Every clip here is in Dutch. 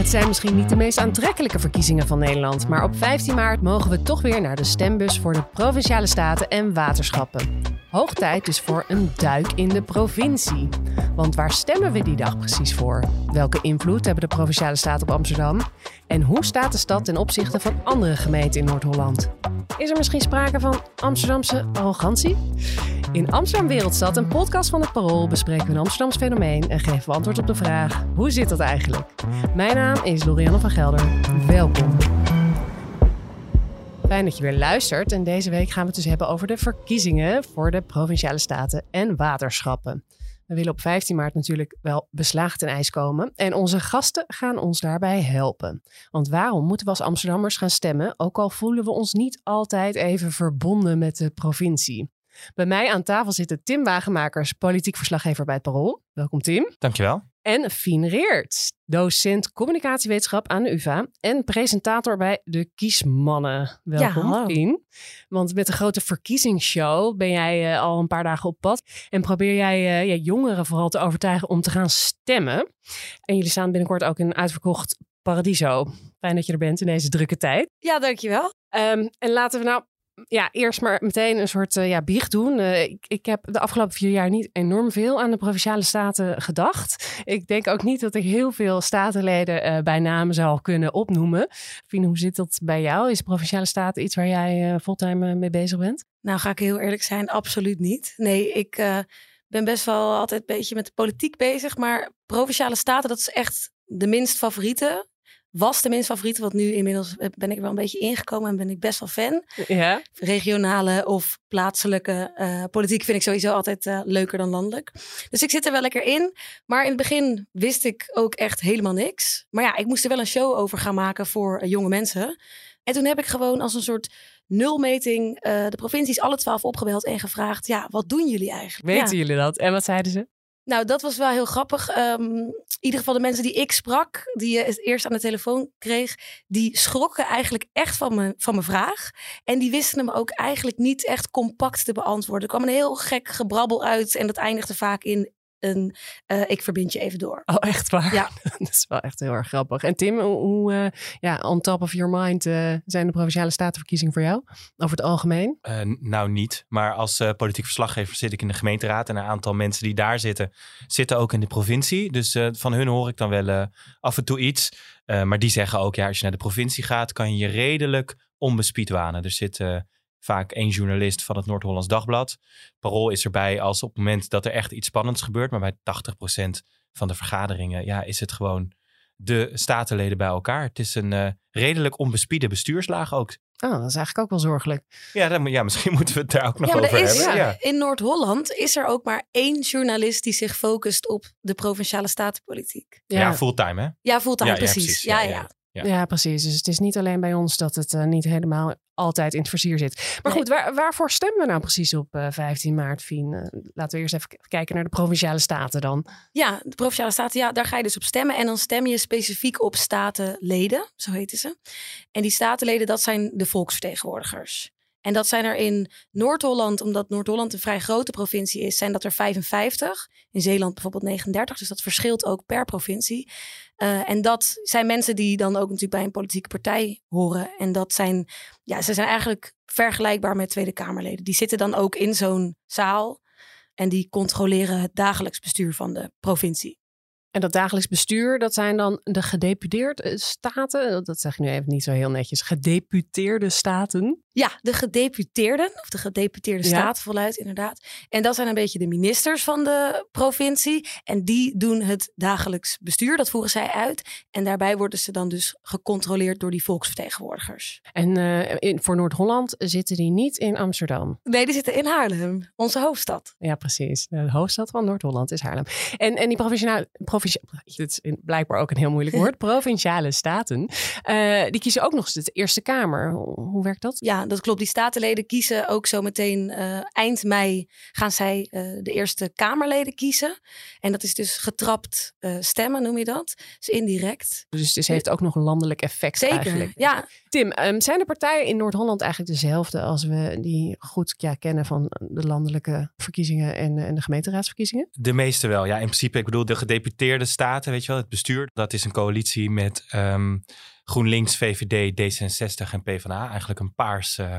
Het zijn misschien niet de meest aantrekkelijke verkiezingen van Nederland, maar op 15 maart mogen we toch weer naar de stembus voor de provinciale staten en waterschappen. Hoog tijd dus voor een duik in de provincie. Want waar stemmen we die dag precies voor? Welke invloed hebben de provinciale staten op Amsterdam? En hoe staat de stad ten opzichte van andere gemeenten in Noord-Holland? Is er misschien sprake van Amsterdamse arrogantie? In Amsterdam Wereldstad, een podcast van het Parool, bespreken we een Amsterdams fenomeen en geven we antwoord op de vraag: hoe zit dat eigenlijk? Mijn naam is Lorianne van Gelder. Welkom. Fijn dat je weer luistert. En deze week gaan we het dus hebben over de verkiezingen voor de provinciale staten en waterschappen. We willen op 15 maart natuurlijk wel beslagen ten ijs komen. En onze gasten gaan ons daarbij helpen. Want waarom moeten we als Amsterdammers gaan stemmen, ook al voelen we ons niet altijd even verbonden met de provincie? Bij mij aan tafel zitten Tim Wagenmakers, politiek verslaggever bij het Parool. Welkom Tim. Dankjewel. En Fien Reert, docent communicatiewetenschap aan de UvA en presentator bij de Kiesmannen. Welkom Ja, Fien. Want met de grote verkiezingsshow ben jij eh, al een paar dagen op pad en probeer jij eh, ja, jongeren vooral te overtuigen om te gaan stemmen. En jullie staan binnenkort ook in een uitverkocht Paradiso. Fijn dat je er bent in deze drukke tijd. Ja, dankjewel. Ehm, en laten we nou ja, eerst maar meteen een soort eh, ja, biecht doen. Eh, ik, ik heb de afgelopen vier jaar niet enorm veel aan de provinciale staten gedacht. Ik denk ook niet dat ik heel veel statenleden eh, bij naam zou kunnen opnoemen. Fien, hoe zit dat bij jou? Is provinciale staten iets waar jij fulltime mee bezig bent? Nou, ga ik heel eerlijk zijn, absoluut niet. Nee, ik ben best wel altijd een beetje met de politiek bezig. Maar Provinciale Staten, dat is echt de minst favoriete. Was de minst favoriete, want nu inmiddels ben ik er wel een beetje ingekomen en ben ik best wel fan. Ja. Regionale of plaatselijke eh, politiek vind ik sowieso altijd eh, leuker dan landelijk. Dus ik zit er wel lekker in. Maar in het begin wist ik ook echt helemaal niks. Maar ja, ik moest er wel een show over gaan maken voor eh, jonge mensen. En toen heb ik gewoon als een soort nulmeting de provincies alle twaalf opgebeld en gevraagd: ja, wat doen jullie eigenlijk? Weten Ja. jullie dat? En wat zeiden ze? Nou, dat was wel heel grappig. Ehm, in ieder geval de mensen die ik sprak, die je het eerst aan de telefoon kreeg, die schrokken eigenlijk echt van, me, van mijn vraag. En die wisten hem ook eigenlijk niet echt compact te beantwoorden. Er kwam een heel gek gebrabbel uit en dat eindigde vaak in een eh, ik verbind je even door. Oh, echt waar? Ja. dat is wel echt heel erg grappig. En Tim, hoe, eh, ja, on top of your mind eh, zijn de provinciale statenverkiezingen voor jou? Over het algemeen? Eh, nou niet, maar als eh, politiek verslaggever zit ik in de gemeenteraad. En een aantal mensen die daar zitten, zitten ook in de provincie. Dus eh, van hun hoor ik dan wel eh, af en toe iets. Eh, maar die zeggen ook, ja, als je naar de provincie gaat, kan je je redelijk onbespied wanen. Er zit eh, vaak één journalist van het Noord-Hollands Dagblad. Parool is erbij als op het moment dat er echt iets spannends gebeurt. Maar bij 80% van de vergaderingen ja, is het gewoon de statenleden bij elkaar. Het is een eh, redelijk onbespiede bestuurslaag ook. Oh, dat is eigenlijk ook wel zorgelijk. Ja, dan, ja, misschien moeten we het daar ook nog ja, maar over er is, hebben. Ja. in Noord-Holland is er ook maar één journalist die zich focust op de provinciale statenpolitiek. Ja, fulltime hè? Ja, fulltime, Ja, ja, precies. precies. Ja, Ja, ja. precies. Dus het is niet alleen bij ons dat het eh, niet helemaal altijd in het versier zit. Maar Nee. goed, waar, waarvoor stemmen we nou precies op eh, 15 maart, Fien? Eh, laten we eerst even kijken naar de provinciale staten dan. Ja, de provinciale staten, ja, daar ga je dus op stemmen. En dan stem je specifiek op statenleden, zo heten ze. En die statenleden, dat zijn de volksvertegenwoordigers. En dat zijn er in Noord-Holland, omdat Noord-Holland een vrij grote provincie is, zijn dat er 55. In Zeeland bijvoorbeeld 39. Dus dat verschilt ook per provincie. Eh, en dat zijn mensen die dan ook natuurlijk bij een politieke partij horen. En dat zijn, ja, ze zijn eigenlijk vergelijkbaar met Tweede Kamerleden. Die zitten dan ook in zo'n zaal. En die controleren het dagelijks bestuur van de provincie. En dat dagelijks bestuur, dat zijn dan de gedeputeerde staten. Dat- zeg ik nu even niet zo heel netjes. Gedeputeerde staten. Ja, de gedeputeerden, of de gedeputeerde Ja. staten voluit, inderdaad. En dat zijn een beetje de ministers van de provincie. En die doen het dagelijks bestuur, dat voeren zij uit. En daarbij worden ze dan dus gecontroleerd door die volksvertegenwoordigers. En eh, in, voor Noord-Holland zitten die niet in Amsterdam. Nee, die zitten in Haarlem, onze hoofdstad. Ja, precies. De hoofdstad van Noord-Holland is Haarlem. En, en die provinciale, dit is blijkbaar ook een heel moeilijk woord, provinciale staten, eh, die kiezen ook nog eens de Eerste Kamer. Hoe, werkt dat? Ja, dat klopt. Die statenleden kiezen ook zo meteen eh, eind mei gaan zij eh, de eerste Kamerleden kiezen. En dat is dus getrapt eh, stemmen, noem je dat. Dus indirect. Dus het heeft ook nog een landelijk effect Zeker. eigenlijk. Ja, Tim, ehm, zijn de partijen in Noord-Holland eigenlijk dezelfde als we die goed ja, kennen van de landelijke verkiezingen en, en de gemeenteraadsverkiezingen? De meeste wel. Ja, in principe, ik bedoel, de gedeputeerden geallieerde staten, weet je wel, het bestuur, dat is een coalitie met ehm, GroenLinks, VVD, D66 en PvdA. Eigenlijk een paars, uh,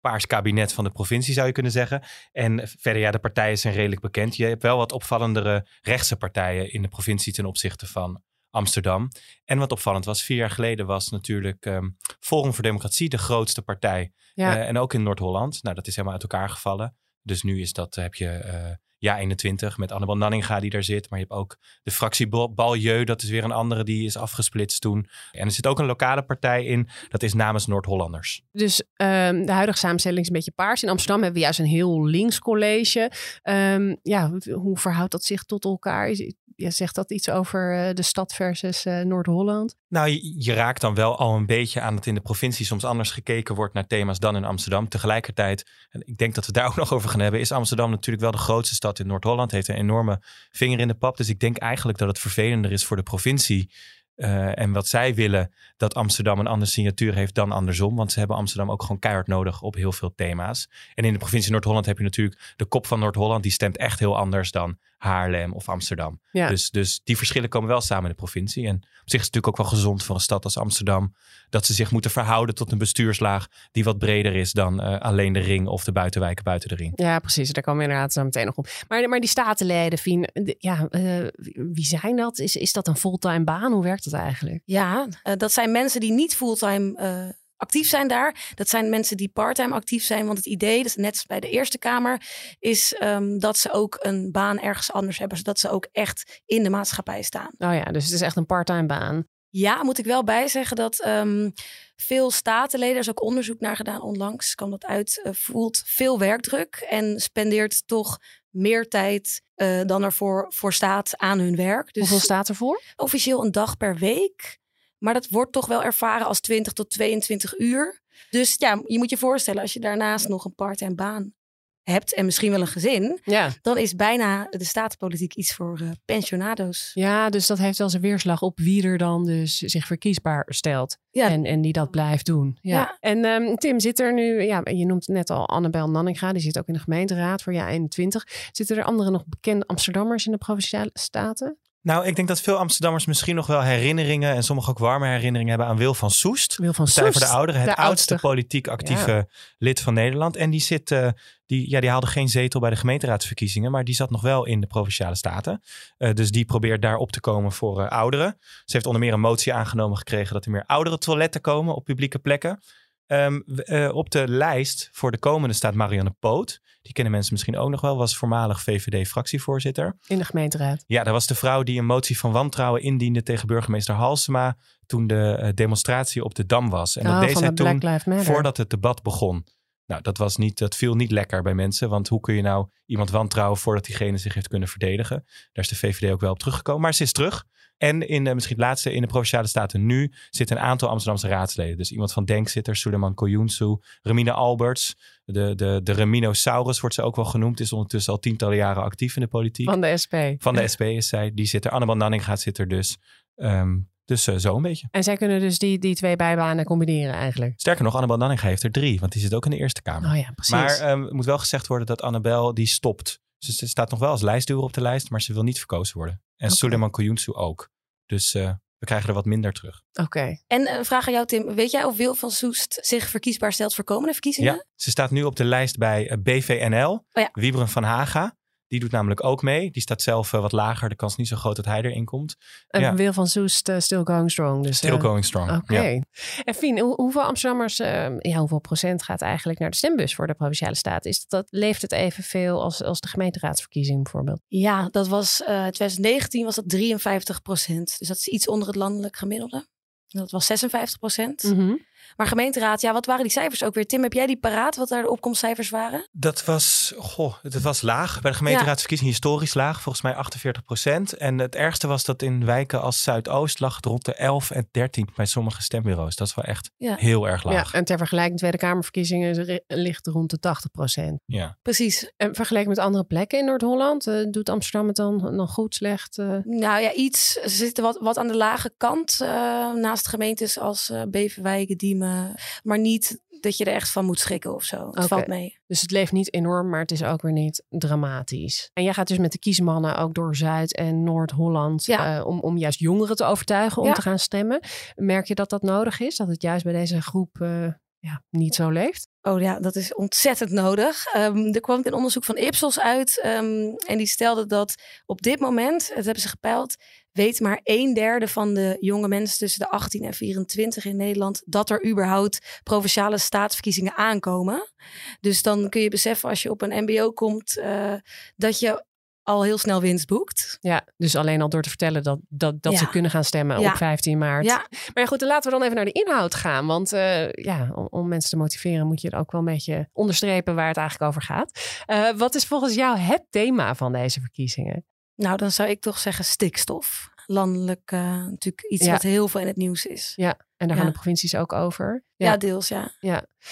paars kabinet van de provincie zou je kunnen zeggen. En verder, ja, de partijen zijn redelijk bekend. Je hebt wel wat opvallendere rechtse partijen in de provincie ten opzichte van Amsterdam. En wat opvallend was, vier jaar geleden was natuurlijk um, Forum voor Democratie de grootste partij. Ja. Uh, en ook in Noord-Holland. Nou, dat is helemaal uit elkaar gevallen. Dus nu is dat, heb je ja 21 met Annabel Nanninga die daar zit. Maar je hebt ook de fractie Baljeu, dat is weer een andere die is afgesplitst toen. En er zit ook een lokale partij in, dat is namens Noord-Hollanders. Dus um, de huidige samenstelling is een beetje paars. In Amsterdam hebben we juist een heel links college. Um, ja, hoe verhoudt dat zich tot elkaar? Ja, zegt dat iets over uh, de stad versus uh, Noord-Holland? Nou, je, raakt dan wel al een beetje aan dat in de provincie soms anders gekeken wordt naar thema's dan in Amsterdam. Tegelijkertijd, en ik denk dat we daar ook nog over gaan hebben, is Amsterdam natuurlijk wel de grootste stad in Noord-Holland. Heeft een enorme vinger in de pap. Dus ik denk eigenlijk dat het vervelender is voor de provincie uh, en wat zij willen, dat Amsterdam een andere signatuur heeft dan andersom. Want ze hebben Amsterdam ook gewoon keihard nodig op heel veel thema's. En in de provincie Noord-Holland heb je natuurlijk de kop van Noord-Holland. Die stemt echt heel anders dan Haarlem of Amsterdam. Ja. Dus, dus die verschillen komen wel samen in de provincie. En op zich is het natuurlijk ook wel gezond voor een stad als Amsterdam. Dat ze zich moeten verhouden tot een bestuurslaag die wat breder is dan uh, alleen de ring of de buitenwijken buiten de ring. Ja, precies. Daar komen we inderdaad zo meteen nog op. Maar, maar die statenleden, Fien, ja, uh, wie zijn dat? Is, is dat een fulltime baan? Hoe werkt dat eigenlijk? Ja, uh, dat zijn mensen die niet fulltime actief zijn daar. Dat zijn mensen die parttime actief zijn. Want het idee, dus net bij de Eerste Kamer, is um, dat ze ook een baan ergens anders hebben. Zodat ze ook echt in de maatschappij staan. Oh ja, dus het is echt een parttime baan. Ja, moet ik wel bijzeggen dat um, veel statenleden, er is ook onderzoek naar gedaan onlangs, kwam dat uit, uh, voelt veel werkdruk en spendeert toch meer tijd uh, dan ervoor voor staat aan hun werk. Dus Hoeveel staat ervoor? Officieel een dag per week. Maar dat wordt toch wel ervaren als 20 tot 22 uur. Dus ja, je moet je voorstellen, als je daarnaast nog een part-time baan hebt en misschien wel een gezin, ja. dan is bijna de statenpolitiek iets voor uh, pensionado's. Ja, dus dat heeft wel zijn weerslag op wie er dan dus zich verkiesbaar stelt. Ja. En, en die dat blijft doen. Ja. ja. En um, Tim, zit er nu, ja, je noemt net al Annabel Nanninga, die zit ook in de gemeenteraad voor jaar 21. Zitten er andere nog bekende Amsterdammers in de provinciale staten? Nou, ik denk dat veel Amsterdammers misschien nog wel herinneringen en sommige ook warme herinneringen hebben aan Wil van Soest. Wil van Soest. voor de ouderen, het oudste, politiek actieve lid van Nederland. En die zit, uh, die, ja, die haalde geen zetel bij de gemeenteraadsverkiezingen, maar die zat nog wel in de provinciale staten. Uh, dus die probeert daar op te komen voor uh, ouderen. Ze heeft onder meer een motie aangenomen gekregen dat er meer oudere toiletten komen op publieke plekken. Um, uh, op de lijst voor de komende staat Marianne Poot. Die kennen mensen misschien ook nog wel. Was voormalig VVD-fractievoorzitter. In de gemeenteraad. Ja, dat was de vrouw die een motie van wantrouwen indiende tegen burgemeester Halsema. toen de uh, demonstratie op de Dam was. En oh, dat deed zij toen voordat het debat begon. Nou, dat, was niet, dat viel niet lekker bij mensen. Want hoe kun je nou iemand wantrouwen voordat diegene zich heeft kunnen verdedigen? Daar is de VVD ook wel op teruggekomen. Maar ze is terug. En in de, misschien het laatste, in de Provinciale Staten nu zitten een aantal Amsterdamse raadsleden. Dus iemand van Denk zit er, Suleiman Koyunsu, Remine Alberts. De, de, de Reminosaurus wordt ze ook wel genoemd. Is ondertussen al tientallen jaren actief in de politiek. Van de SP. Van de SP is zij. Die zit er. Annabel Nanninga zit er dus. Um, dus uh, zo een beetje. En zij kunnen dus die, die twee bijbanen combineren eigenlijk. Sterker nog, Annabel Nanninga heeft er drie. Want die zit ook in de Eerste Kamer. Oh ja, precies. Maar um, het moet wel gezegd worden dat Annabel die stopt. Ze staat nog wel als lijstduwer op de lijst. Maar ze wil niet verkozen worden. En okay. Suleiman Koyunsu ook. Dus uh, we krijgen er wat minder terug. Oké. Okay. En een uh, vraag aan jou, Tim. Weet jij of Wil van Soest zich verkiesbaar stelt voor komende verkiezingen? Ja, ze staat nu op de lijst bij uh, BVNL. Oh ja. Van Haga. Die doet namelijk ook mee. Die staat zelf uh, wat lager. De kans is niet zo groot dat hij erin komt. En ja. Wil van Soest uh, still going strong. Dus, still uh, going strong, Oké. Okay. Ja. En Fien, hoe, hoeveel Amsterdammers, ja, hoeveel procent gaat eigenlijk naar de stembus voor de Provinciale Staten? Is dat, dat, leeft het evenveel als, als de gemeenteraadsverkiezing bijvoorbeeld? Ja, dat was, 2019 was dat 53 procent. Dus dat is iets onder het landelijk gemiddelde. Dat was 56 procent. Mm -hmm. Maar gemeenteraad, ja, wat waren die cijfers ook weer? Tim, heb jij die paraat, wat daar de opkomstcijfers waren? Dat was, goh, het was laag. Bij de gemeenteraadsverkiezing ja. historisch laag, volgens mij 48 procent. En het ergste was dat in wijken als Zuidoost lag het rond de 11 en 13 bij sommige stembureaus. Dat is wel echt ja. heel erg laag. Ja, en ter vergelijking Tweede Kamerverkiezingen ligt rond de 80 procent. Ja. Precies. En vergeleken met andere plekken in Noord-Holland, uh, doet Amsterdam het dan nog goed, slecht? Uh... Nou ja, iets. Ze zitten wat, wat aan de lage kant uh, naast gemeentes als Beverwijk, Diemen maar niet dat je er echt van moet schrikken of zo. Het valt mee. Dus het leeft niet enorm, maar het is ook weer niet dramatisch. En jij gaat dus met de kiesmannen ook door Zuid- en Noord-Holland Ja. eh, om, om juist jongeren te overtuigen om Ja. te gaan stemmen. Merk je dat dat nodig is? Dat het juist bij deze groep eh, ja, niet zo leeft? Oh ja, dat is ontzettend nodig. Ehm, er kwam een onderzoek van Ipsos uit ehm, en die stelde dat op dit moment, dat hebben ze gepeild, weet maar een derde van de jonge mensen tussen de 18 en 24 in Nederland dat er überhaupt provinciale staatsverkiezingen aankomen. Dus dan kun je beseffen als je op een MBO komt eh, dat je al heel snel winst boekt. Ja, dus alleen al door te vertellen dat, dat, dat Ja. ze kunnen gaan stemmen Ja. op 15 maart. Ja, Maar ja, goed, dan laten we dan even naar de inhoud gaan. Want eh, ja, om, om mensen te motiveren moet je het ook wel een beetje onderstrepen waar het eigenlijk over gaat. Eh, wat is volgens jou het thema van deze verkiezingen? Nou dan zou ik toch zeggen stikstof. Landelijk eh, natuurlijk iets Ja. wat heel veel in het nieuws is. Ja, en daar gaan Ja. de provincies ook over. Ja, deels ja.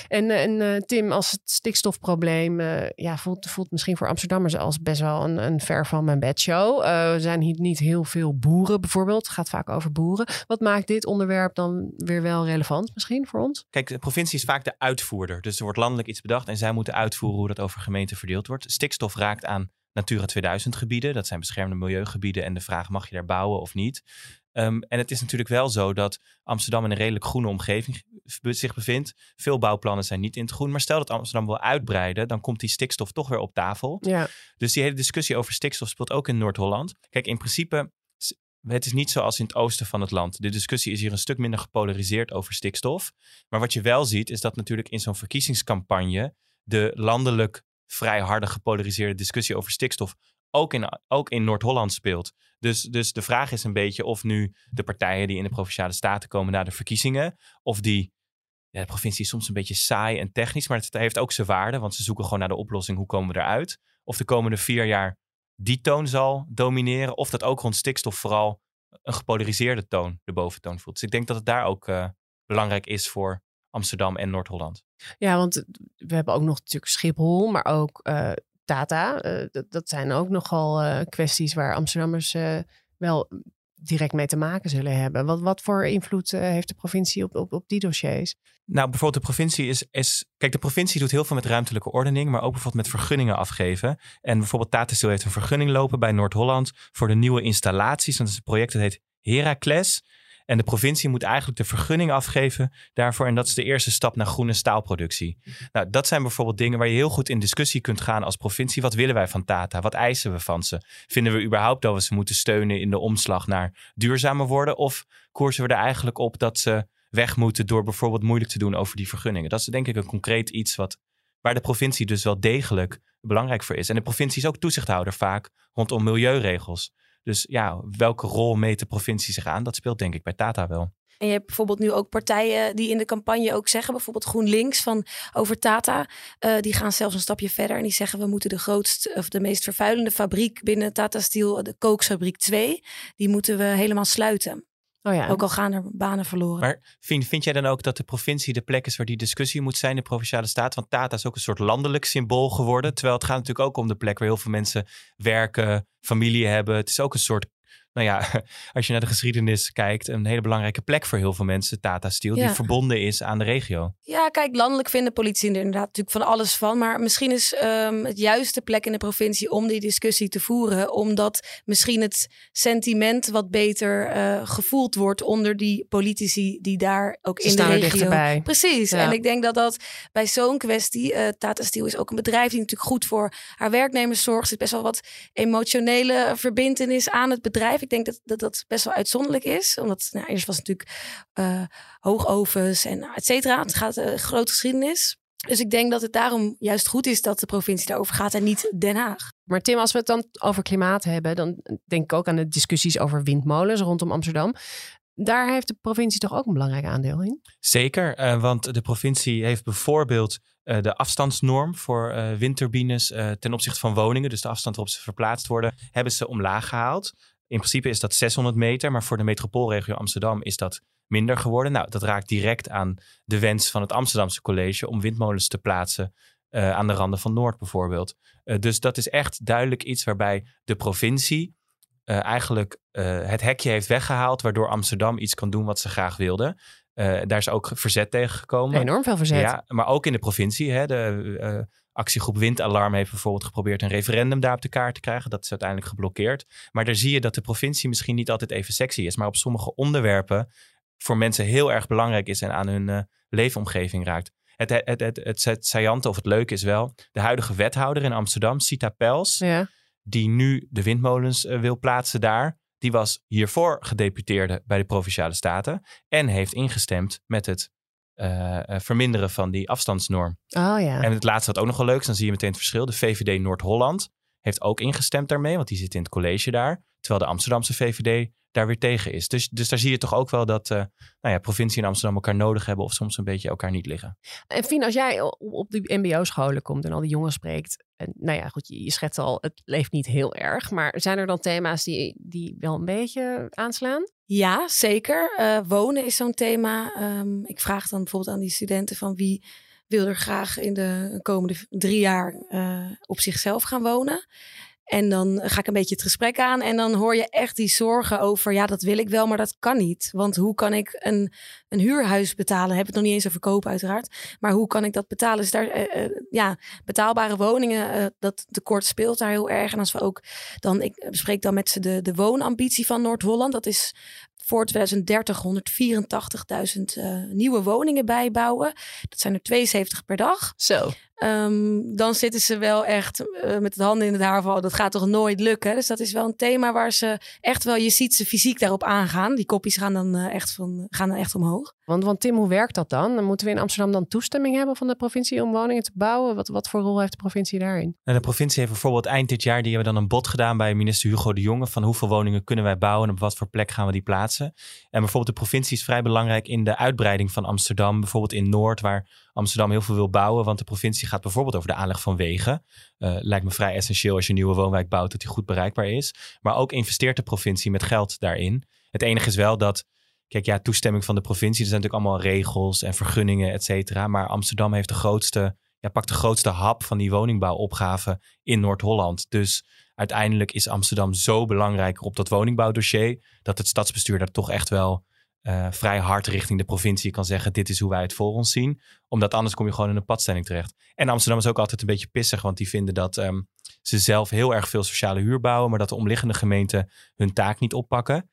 En, eh, en eh, Tim, als het stikstofprobleem eh, ja, voelt, voelt misschien voor Amsterdammers als best wel een, een ver van mijn bedshow. Eh er zijn hier niet heel veel boeren bijvoorbeeld. Het gaat vaak over boeren. Wat maakt dit onderwerp dan weer wel relevant misschien voor ons? Kijk, de provincie is vaak de uitvoerder. Dus er wordt landelijk iets bedacht en zij moeten uitvoeren hoe dat over gemeenten verdeeld wordt. Stikstof raakt aan Natura 2000 gebieden. Dat zijn beschermde milieugebieden en de vraag mag je daar bouwen of niet. Ehm, en het is natuurlijk wel zo dat Amsterdam in een redelijk groene omgeving zich bevindt. Veel bouwplannen zijn niet in het groen. Maar stel dat Amsterdam wil uitbreiden, dan komt die stikstof toch weer op tafel. Ja, Dus die hele discussie over stikstof speelt ook in Noord-Holland. Kijk, in principe, het is niet zoals in het oosten van het land. De discussie is hier een stuk minder gepolariseerd over stikstof. Maar wat je wel ziet, is dat natuurlijk in zo'n verkiezingscampagne de landelijk vrij harde gepolariseerde discussie over stikstof ook in, ook in Noord-Holland speelt. Dus, dus de vraag is een beetje of nu de partijen die in de provinciale staten komen na de verkiezingen, of die ja, de provincie is soms een beetje saai en technisch, maar het heeft ook zijn waarde, want ze zoeken gewoon naar de oplossing, hoe komen we eruit? Of de komende vier jaar die toon zal domineren, of dat ook rond stikstof vooral een gepolariseerde toon de boventoon voelt. Dus ik denk dat het daar ook eh, belangrijk is voor Amsterdam en Noord-Holland. Ja want we hebben ook nog natuurlijk Schiphol, maar ook eh, Tata. Eh, dat, zijn ook nogal eh, kwesties waar Amsterdammers wel direct mee te maken zullen hebben. Wat, wat voor invloed heeft de provincie op, op, op die dossiers? Nou, bijvoorbeeld de provincie is, is... Kijk, de provincie doet heel veel met ruimtelijke ordening, maar ook bijvoorbeeld met vergunningen afgeven. En bijvoorbeeld Tata Steel heeft een vergunning lopen bij Noord-Holland voor de nieuwe installaties. Dat is een project dat heet Heracles. En de provincie moet eigenlijk de vergunning afgeven daarvoor. En dat is de eerste stap naar groene staalproductie. Nou, dat zijn bijvoorbeeld dingen waar je heel goed in discussie kunt gaan als provincie. Wat willen wij van Tata? Wat eisen we van ze? Vinden we überhaupt dat we ze moeten steunen in de omslag naar duurzamer worden? Of koersen we er eigenlijk op dat ze weg moeten door bijvoorbeeld moeilijk te doen over die vergunningen? Dat is denk ik een concreet iets wat, waar de provincie dus wel degelijk belangrijk voor is. En de provincie is ook toezichthouder vaak rondom milieuregels. Dus ja, welke rol meet de provincie zich aan? Dat speelt denk ik bij Tata wel. En je hebt bijvoorbeeld nu ook partijen die in de campagne ook zeggen, bijvoorbeeld GroenLinks van over Tata, eh, die gaan zelfs een stapje verder en die zeggen we moeten de grootste of de meest vervuilende fabriek binnen Tata Steel, de Kooksfabriek 2, die moeten we helemaal sluiten. Oh ja, Ook al gaan er banen verloren. Maar vind, vind jij dan ook dat de provincie de plek is waar die discussie moet zijn, de provinciale staat? Want Tata is ook een soort landelijk symbool geworden. Terwijl het gaat natuurlijk ook om de plek waar heel veel mensen werken, familie hebben. Het is ook een soort, nou ja, als je naar de geschiedenis kijkt, een hele belangrijke plek voor heel veel mensen, Tata Steel, die verbonden is aan de regio. Ja, kijk, landelijk vinden politie er inderdaad natuurlijk van alles van. Maar misschien is ehm, het juiste plek in de provincie om die discussie te voeren. Omdat misschien het sentiment wat beter eh, gevoeld wordt onder die politici die daar ook ze in de staan regio... dichterbij. Precies. Ja. En ik denk dat dat bij zo'n kwestie... eh Tata Steel is ook een bedrijf die natuurlijk goed voor haar werknemers zorgt. Er zit best wel wat emotionele verbindenis aan het bedrijf. Ik denk dat dat, dat best wel uitzonderlijk is. Omdat nou, eerst was het natuurlijk eh, hoogovens en et cetera. Het gaat een grote geschiedenis. Dus ik denk dat het daarom juist goed is dat de provincie daarover gaat en niet Den Haag. Maar Tim, als we het dan over klimaat hebben, dan denk ik ook aan de discussies over windmolens rondom Amsterdam. Daar heeft de provincie toch ook een belangrijk aandeel in? Zeker, eh, want de provincie heeft bijvoorbeeld eh, de afstandsnorm voor eh, windturbines eh, ten opzichte van woningen, dus de afstand waarop ze verplaatst worden, hebben ze omlaag gehaald. In principe is dat 600 meter, maar voor de metropoolregio Amsterdam is dat minder geworden. Nou, dat raakt direct aan de wens van het Amsterdamse college om windmolens te plaatsen eh, aan de randen van Noord bijvoorbeeld. Eh, dus dat is echt duidelijk iets waarbij de provincie eh, eigenlijk het hekje heeft weggehaald, waardoor Amsterdam iets kan doen wat ze graag wilde. Uh, daar is ook verzet tegen gekomen. Enorm veel verzet. Ja, maar ook in de provincie. Hè, de actiegroep Windalarm heeft bijvoorbeeld geprobeerd een referendum daar op de kaart te krijgen. Dat is uiteindelijk geblokkeerd. Maar daar zie je dat de provincie misschien niet altijd even sexy is. Maar op sommige onderwerpen voor mensen heel erg belangrijk is en aan hun uh, leefomgeving raakt. Het, het, het, het, het, het saillante of het leuke is wel, de huidige wethouder in Amsterdam, Sita Pels, ja. die nu de windmolens uh, wil plaatsen daar, die was hiervoor gedeputeerde bij de Provinciale Staten en heeft ingestemd met het uh, verminderen van die afstandsnorm. Oh ja. En het laatste wat ook nog wel leuk is, dan zie je meteen het verschil. De VVD Noord-Holland heeft ook ingestemd daarmee, want die zit in het college daar. Terwijl de Amsterdamse VVD daar weer tegen is. Dus, dus daar zie je toch ook wel dat uh, nou ja, provincie en Amsterdam elkaar nodig hebben of soms een beetje elkaar niet liggen. En Fien, als jij op die mbo-scholen komt en al die jongens spreekt, en nou ja, goed, je, je schetst al, het leeft niet heel erg, maar zijn er dan thema's die, die wel een beetje aanslaan? Ja, zeker. Uh, wonen is zo'n thema. Um, ik vraag dan bijvoorbeeld aan die studenten van wie wil er graag in de komende drie jaar uh, op zichzelf gaan wonen. En dan ga ik een beetje het gesprek aan. En dan hoor je echt die zorgen over. Ja, dat wil ik wel, maar dat kan niet. Want hoe kan ik een, een huurhuis betalen? Heb het nog niet eens over kopen, uiteraard. Maar hoe kan ik dat betalen? Dus daar, uh, uh, ja, betaalbare woningen, uh, dat tekort speelt daar heel erg. En als we ook dan, ik bespreek dan met ze de, de woonambitie van Noord-Holland. Dat is voor 2030 184.000 uh, nieuwe woningen bijbouwen. Dat zijn er 72 per dag. Zo. Um, dan zitten ze wel echt uh, met de handen in het haar van, dat gaat toch nooit lukken. Dus dat is wel een thema waar ze echt wel, je ziet ze fysiek daarop aangaan. Die kopjes gaan dan uh, echt, van, gaan dan echt omhoog. Want, want Tim, hoe werkt dat dan? dan? Moeten we in Amsterdam dan toestemming hebben van de provincie om woningen te bouwen? Wat, wat voor rol heeft de provincie daarin? En de provincie heeft bijvoorbeeld eind dit jaar, die hebben dan een bod gedaan bij minister Hugo de Jonge van hoeveel woningen kunnen wij bouwen en op wat voor plek gaan we die plaatsen. En bijvoorbeeld de provincie is vrij belangrijk in de uitbreiding van Amsterdam, bijvoorbeeld in Noord, waar Amsterdam heel veel wil bouwen, want de provincie gaat bijvoorbeeld over de aanleg van wegen. Uh, lijkt me vrij essentieel als je een nieuwe woonwijk bouwt, dat die goed bereikbaar is. Maar ook investeert de provincie met geld daarin. Het enige is wel dat, kijk ja, toestemming van de provincie, er zijn natuurlijk allemaal regels en vergunningen, et cetera. Maar Amsterdam heeft de grootste, ja, pakt de grootste hap van die woningbouwopgave in Noord-Holland. Dus uiteindelijk is Amsterdam zo belangrijk op dat woningbouwdossier, dat het stadsbestuur daar toch echt wel uh, vrij hard richting de provincie kan zeggen: dit is hoe wij het voor ons zien. Omdat anders kom je gewoon in een padstelling terecht. En Amsterdam is ook altijd een beetje pissig, want die vinden dat um, ze zelf heel erg veel sociale huur bouwen, maar dat de omliggende gemeenten hun taak niet oppakken.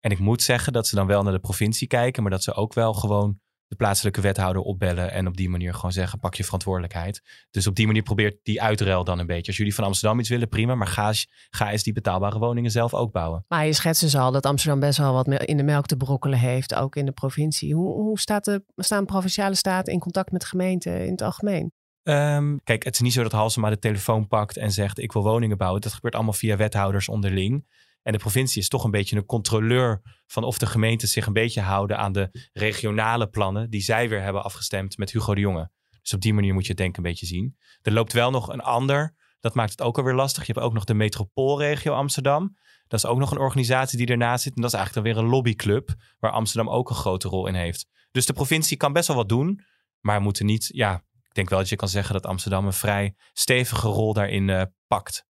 En ik moet zeggen dat ze dan wel naar de provincie kijken, maar dat ze ook wel gewoon de plaatselijke wethouder opbellen en op die manier gewoon zeggen: pak je verantwoordelijkheid. Dus op die manier probeert die uitruil dan een beetje. Als jullie van Amsterdam iets willen, prima, maar ga, ga eens die betaalbare woningen zelf ook bouwen. Maar je schetst dus al dat Amsterdam best wel wat in de melk te brokkelen heeft, ook in de provincie. Hoe, hoe staat de, staan provinciale staten in contact met gemeenten in het algemeen? Um, kijk, het is niet zo dat Halsema de telefoon pakt en zegt: ik wil woningen bouwen. Dat gebeurt allemaal via wethouders onderling. En de provincie is toch een beetje een controleur van of de gemeenten zich een beetje houden aan de regionale plannen die zij weer hebben afgestemd met Hugo de Jonge. Dus op die manier moet je het denk ik een beetje zien. Er loopt wel nog een ander, dat maakt het ook alweer lastig. Je hebt ook nog de metropoolregio Amsterdam. Dat is ook nog een organisatie die ernaast zit. En dat is eigenlijk dan weer een lobbyclub waar Amsterdam ook een grote rol in heeft. Dus de provincie kan best wel wat doen, maar moeten niet, ja, ik denk wel dat je kan zeggen dat Amsterdam een vrij stevige rol daarin uh, pakt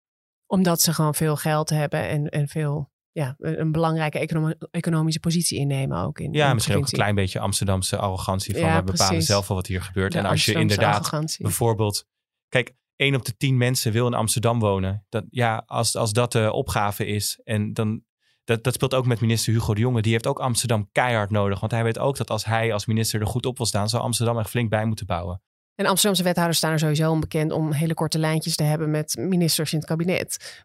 omdat ze gewoon veel geld hebben en, en veel, ja, een belangrijke econom economische positie innemen ook. In, ja, in misschien ook een klein beetje Amsterdamse arrogantie van Ja, we bepalen precies. zelf wel wat hier gebeurt. De en als je inderdaad arrogantie. bijvoorbeeld, kijk, één op de tien mensen wil in Amsterdam wonen. Dat, ja, als, als dat de opgave is en dan dat, dat speelt ook met minister Hugo de Jonge. Die heeft ook Amsterdam keihard nodig. Want hij weet ook dat als hij als minister er goed op wil staan, zal Amsterdam er flink bij moeten bouwen. En Amsterdamse wethouders staan er sowieso onbekend om hele korte lijntjes te hebben met ministers in het kabinet.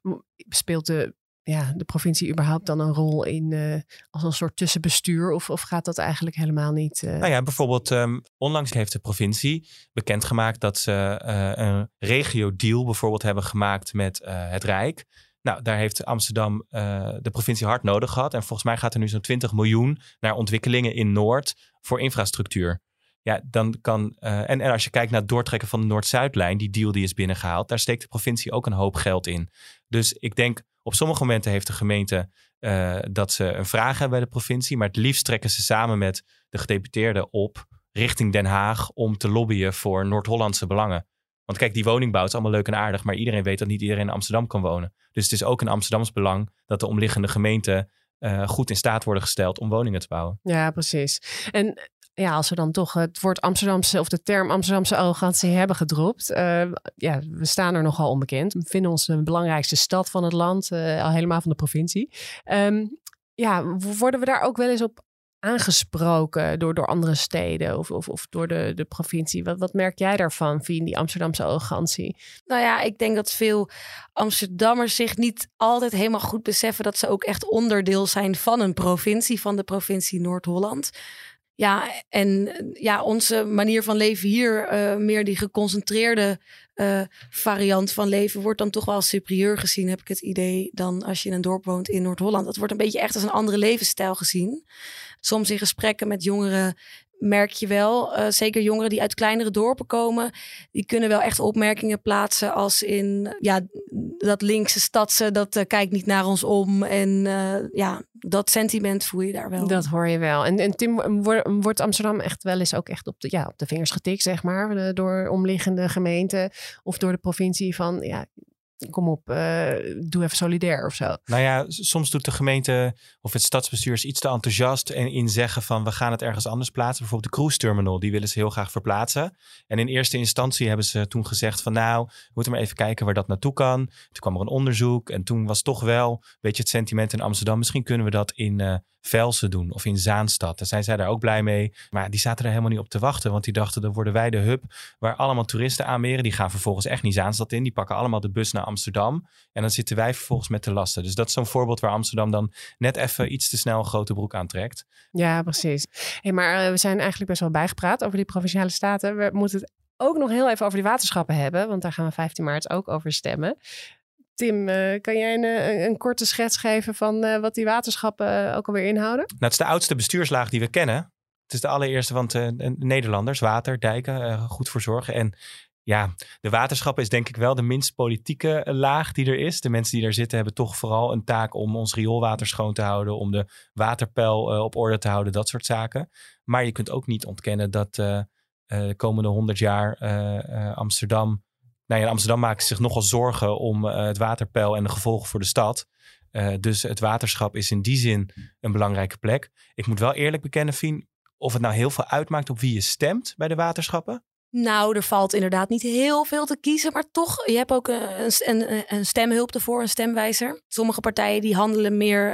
Speelt de, ja, de provincie überhaupt dan een rol in eh, als een soort tussenbestuur? Of, of gaat dat eigenlijk helemaal niet? eh? Nou ja, bijvoorbeeld ehm, onlangs heeft de provincie bekendgemaakt dat ze eh, een regio-deal bijvoorbeeld hebben gemaakt met het Rijk. Nou, daar heeft Amsterdam de provincie hard nodig gehad. En volgens mij gaat er nu zo'n 20 miljoen naar ontwikkelingen in Noord voor infrastructuur. Ja, dan kan. eh, en, en als je kijkt naar het doortrekken van de Noord-Zuidlijn, die deal die is binnengehaald, daar steekt de provincie ook een hoop geld in. Dus ik denk, op sommige momenten heeft de gemeente eh, dat ze een vraag hebben bij de provincie, maar het liefst trekken ze samen met de gedeputeerden op richting Den Haag om te lobbyen voor Noord-Hollandse belangen. Want kijk, die woningbouw is allemaal leuk en aardig, maar iedereen weet dat niet iedereen in Amsterdam kan wonen. Dus het is ook een Amsterdams belang dat de omliggende gemeenten eh, goed in staat worden gesteld om woningen te bouwen. Ja, precies. En ja, als we dan toch het woord Amsterdamse of de term Amsterdamse arrogantie hebben gedropt. Uh, ja, we staan er nogal onbekend. We vinden ons de belangrijkste stad van het land, uh, al helemaal van de provincie. Um, ja, worden we daar ook wel eens op aangesproken door, door andere steden of, of, of door de, de provincie? Wat, wat merk jij daarvan, via die Amsterdamse arrogantie? Nou ja, ik denk dat veel Amsterdammers zich niet altijd helemaal goed beseffen dat ze ook echt onderdeel zijn van een provincie, van de provincie Noord-Holland. Ja, en ja, onze manier van leven hier, uh, meer die geconcentreerde uh, variant van leven, wordt dan toch wel superieur gezien, heb ik het idee, dan als je in een dorp woont in Noord-Holland. Dat wordt een beetje echt als een andere levensstijl gezien. Soms in gesprekken met jongeren merk je wel, uh, zeker jongeren die uit kleinere dorpen komen, die kunnen wel echt opmerkingen plaatsen als in ja, dat linkse stadse, dat uh, kijkt niet naar ons om. En uh, ja, dat sentiment voel je daar wel. Dat hoor je wel. En, en Tim, wordt Amsterdam echt wel eens ook echt op de, ja, op de vingers getikt, zeg maar, door omliggende gemeenten of door de provincie van ja, kom op, uh, doe even solidair of zo. Nou ja, soms doet de gemeente of het stadsbestuur iets te enthousiast en in zeggen van we gaan het ergens anders plaatsen. Bijvoorbeeld de cruise terminal, die willen ze heel graag verplaatsen. En in eerste instantie hebben ze toen gezegd van nou, we moeten maar even kijken waar dat naartoe kan. Toen kwam er een onderzoek en toen was toch wel een beetje het sentiment in Amsterdam. Misschien kunnen we dat in uh, Velsen doen of in Zaanstad. Daar zijn zij daar ook blij mee. Maar die zaten er helemaal niet op te wachten, want die dachten dan worden wij de hub waar allemaal toeristen aanmeren. Die gaan vervolgens echt niet Zaanstad in. Die pakken allemaal de bus naar Amsterdam. En dan zitten wij vervolgens met de lasten. Dus dat is zo'n voorbeeld waar Amsterdam dan net even iets te snel een grote broek aantrekt. Ja, precies. Hey, maar uh, we zijn eigenlijk best wel bijgepraat over die provinciale staten. We moeten het ook nog heel even over die waterschappen hebben, want daar gaan we 15 maart ook over stemmen. Tim, uh, kan jij een, een, een, korte schets geven van uh, wat die waterschappen ook alweer inhouden? Nou, het is de oudste bestuurslaag die we kennen. Het is de allereerste, want Nederlanders, water, dijken, goed voor zorgen. En ja, de waterschap is denk ik wel de minst politieke eh, laag die er is. De mensen die daar zitten hebben toch vooral een taak om ons rioolwater schoon te houden, om de waterpeil op orde te houden, dat soort zaken. Maar je kunt ook niet ontkennen dat de komende honderd jaar Amsterdam. Nou ja, Amsterdam maakt zich nogal zorgen om het waterpeil en de gevolgen voor de stad. dus het waterschap is in die zin een belangrijke plek. Ik moet wel eerlijk bekennen, Fien, of het nou heel veel uitmaakt op wie je stemt bij de waterschappen. Nou, er valt inderdaad niet heel veel te kiezen, maar toch, je hebt ook een, een, een stemhulp ervoor, een stemwijzer. Sommige partijen die handelen meer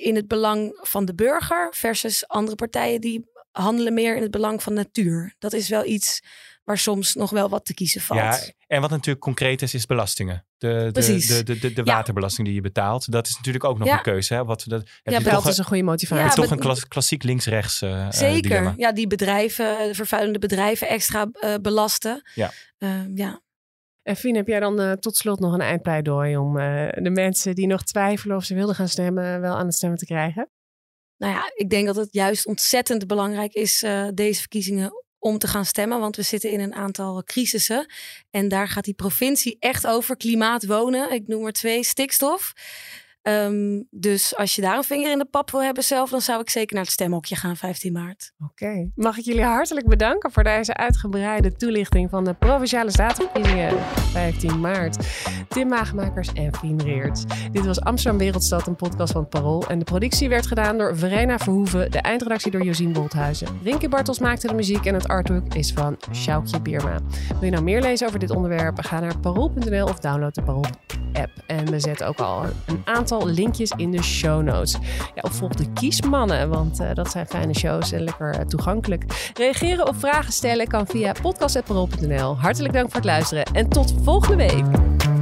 in het belang van de burger, versus andere partijen die handelen meer in het belang van natuur. Dat is wel iets waar soms nog wel wat te kiezen valt. Ja, en wat natuurlijk concreet is, is belastingen. De, de, de, de, de, waterbelasting die je betaalt. Dat is natuurlijk ook nog een keuze. Hè? Wat, dat, ja, dat is een goede motivatie. Ja, toch een klassiek links-rechts uh, Zeker. ja, die bedrijven, de vervuilende bedrijven extra uh, belasten. Ja. Uh, ja. En Fien, heb jij dan uh, tot slot nog een eindpleidooi om de mensen die nog twijfelen of ze wilden gaan stemmen, wel aan het stemmen te krijgen? Nou ja, ik denk dat het juist ontzettend belangrijk is, deze verkiezingen, om te gaan stemmen. Want we zitten in een aantal crisissen. En daar gaat die provincie echt over. Klimaat, wonen. Ik noem er twee. Stikstof. Um, dus als je daar een vinger in de pap wil hebben zelf, dan zou ik zeker naar het stemhokje gaan 15 maart. Oké. Mag ik jullie hartelijk bedanken voor deze uitgebreide toelichting van de Provinciale Statenverkiezingen 15 maart. Tim Maagmakers en Fien Reert. Dit was Amsterdam Wereldstad, een podcast van het Parool. En de productie werd gedaan door Verena Verhoeven, de eindredactie door Josien Bolthuizen. Rinke Bartels maakte de muziek en het artwork is van Sjoukje Bierma. Wil je nou meer lezen over dit onderwerp? Ga naar parool.nl of download de Parool app. En we zetten ook al een linkjes in de show notes. Ja, of volg de Kiesmannen, want uh, dat zijn fijne shows en lekker uh, toegankelijk. Reageren of vragen stellen kan via podcast.parool.nl. Hartelijk dank voor het luisteren en tot volgende week.